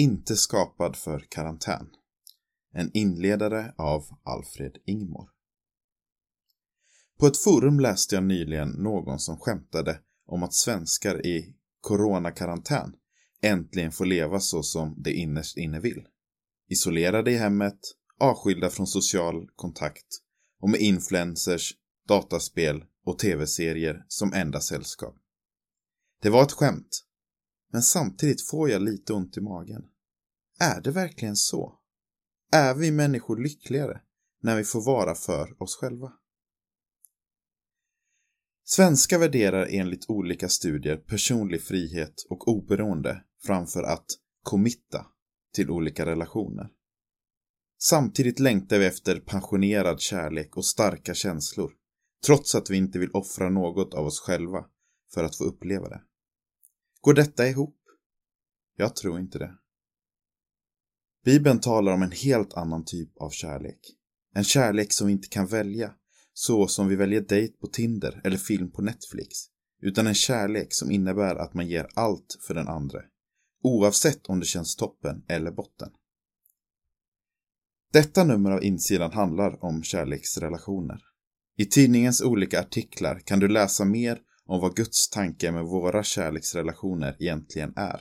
Inte skapad för karantän. En inledare av Alfred Ingmor. På ett forum läste jag nyligen någon som skämtade om att svenskar i coronakarantän äntligen får leva så som de innerst inne vill. Isolerade i hemmet, avskilda från social kontakt och med influencers, dataspel och tv-serier som enda sällskap. Det var ett skämt, men samtidigt får jag lite ont i magen. Är det verkligen så? Är vi människor lyckligare när vi får vara för oss själva? Svenskar värderar enligt olika studier personlig frihet och oberoende framför att committa till olika relationer. Samtidigt längtar vi efter passionerad kärlek och starka känslor, trots att vi inte vill offra något av oss själva för att få uppleva det. Går detta ihop? Jag tror inte det. Bibeln talar om en helt annan typ av kärlek. En kärlek som vi inte kan välja, så som vi väljer dejt på Tinder eller film på Netflix. Utan en kärlek som innebär att man ger allt för den andra. Oavsett om det känns toppen eller botten. Detta nummer av insidan handlar om kärleksrelationer. I tidningens olika artiklar kan du läsa mer om vad Guds tanke med våra kärleksrelationer egentligen är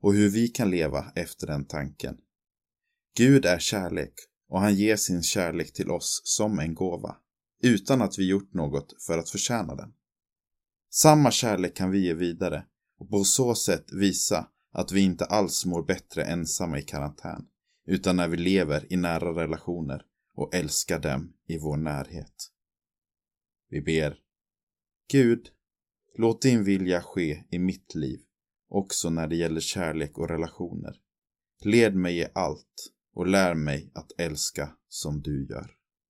och hur vi kan leva efter den tanken. Gud är kärlek och han ger sin kärlek till oss som en gåva, utan att vi gjort något för att förtjäna den. Samma kärlek kan vi ge vidare och på så sätt visa att vi inte alls mår bättre ensamma i karantän, utan när vi lever i nära relationer och älskar dem i vår närhet. Vi ber. Gud, låt din vilja ske i mitt liv, också när det gäller kärlek och relationer. Led mig i allt och lär mig att älska som du gör.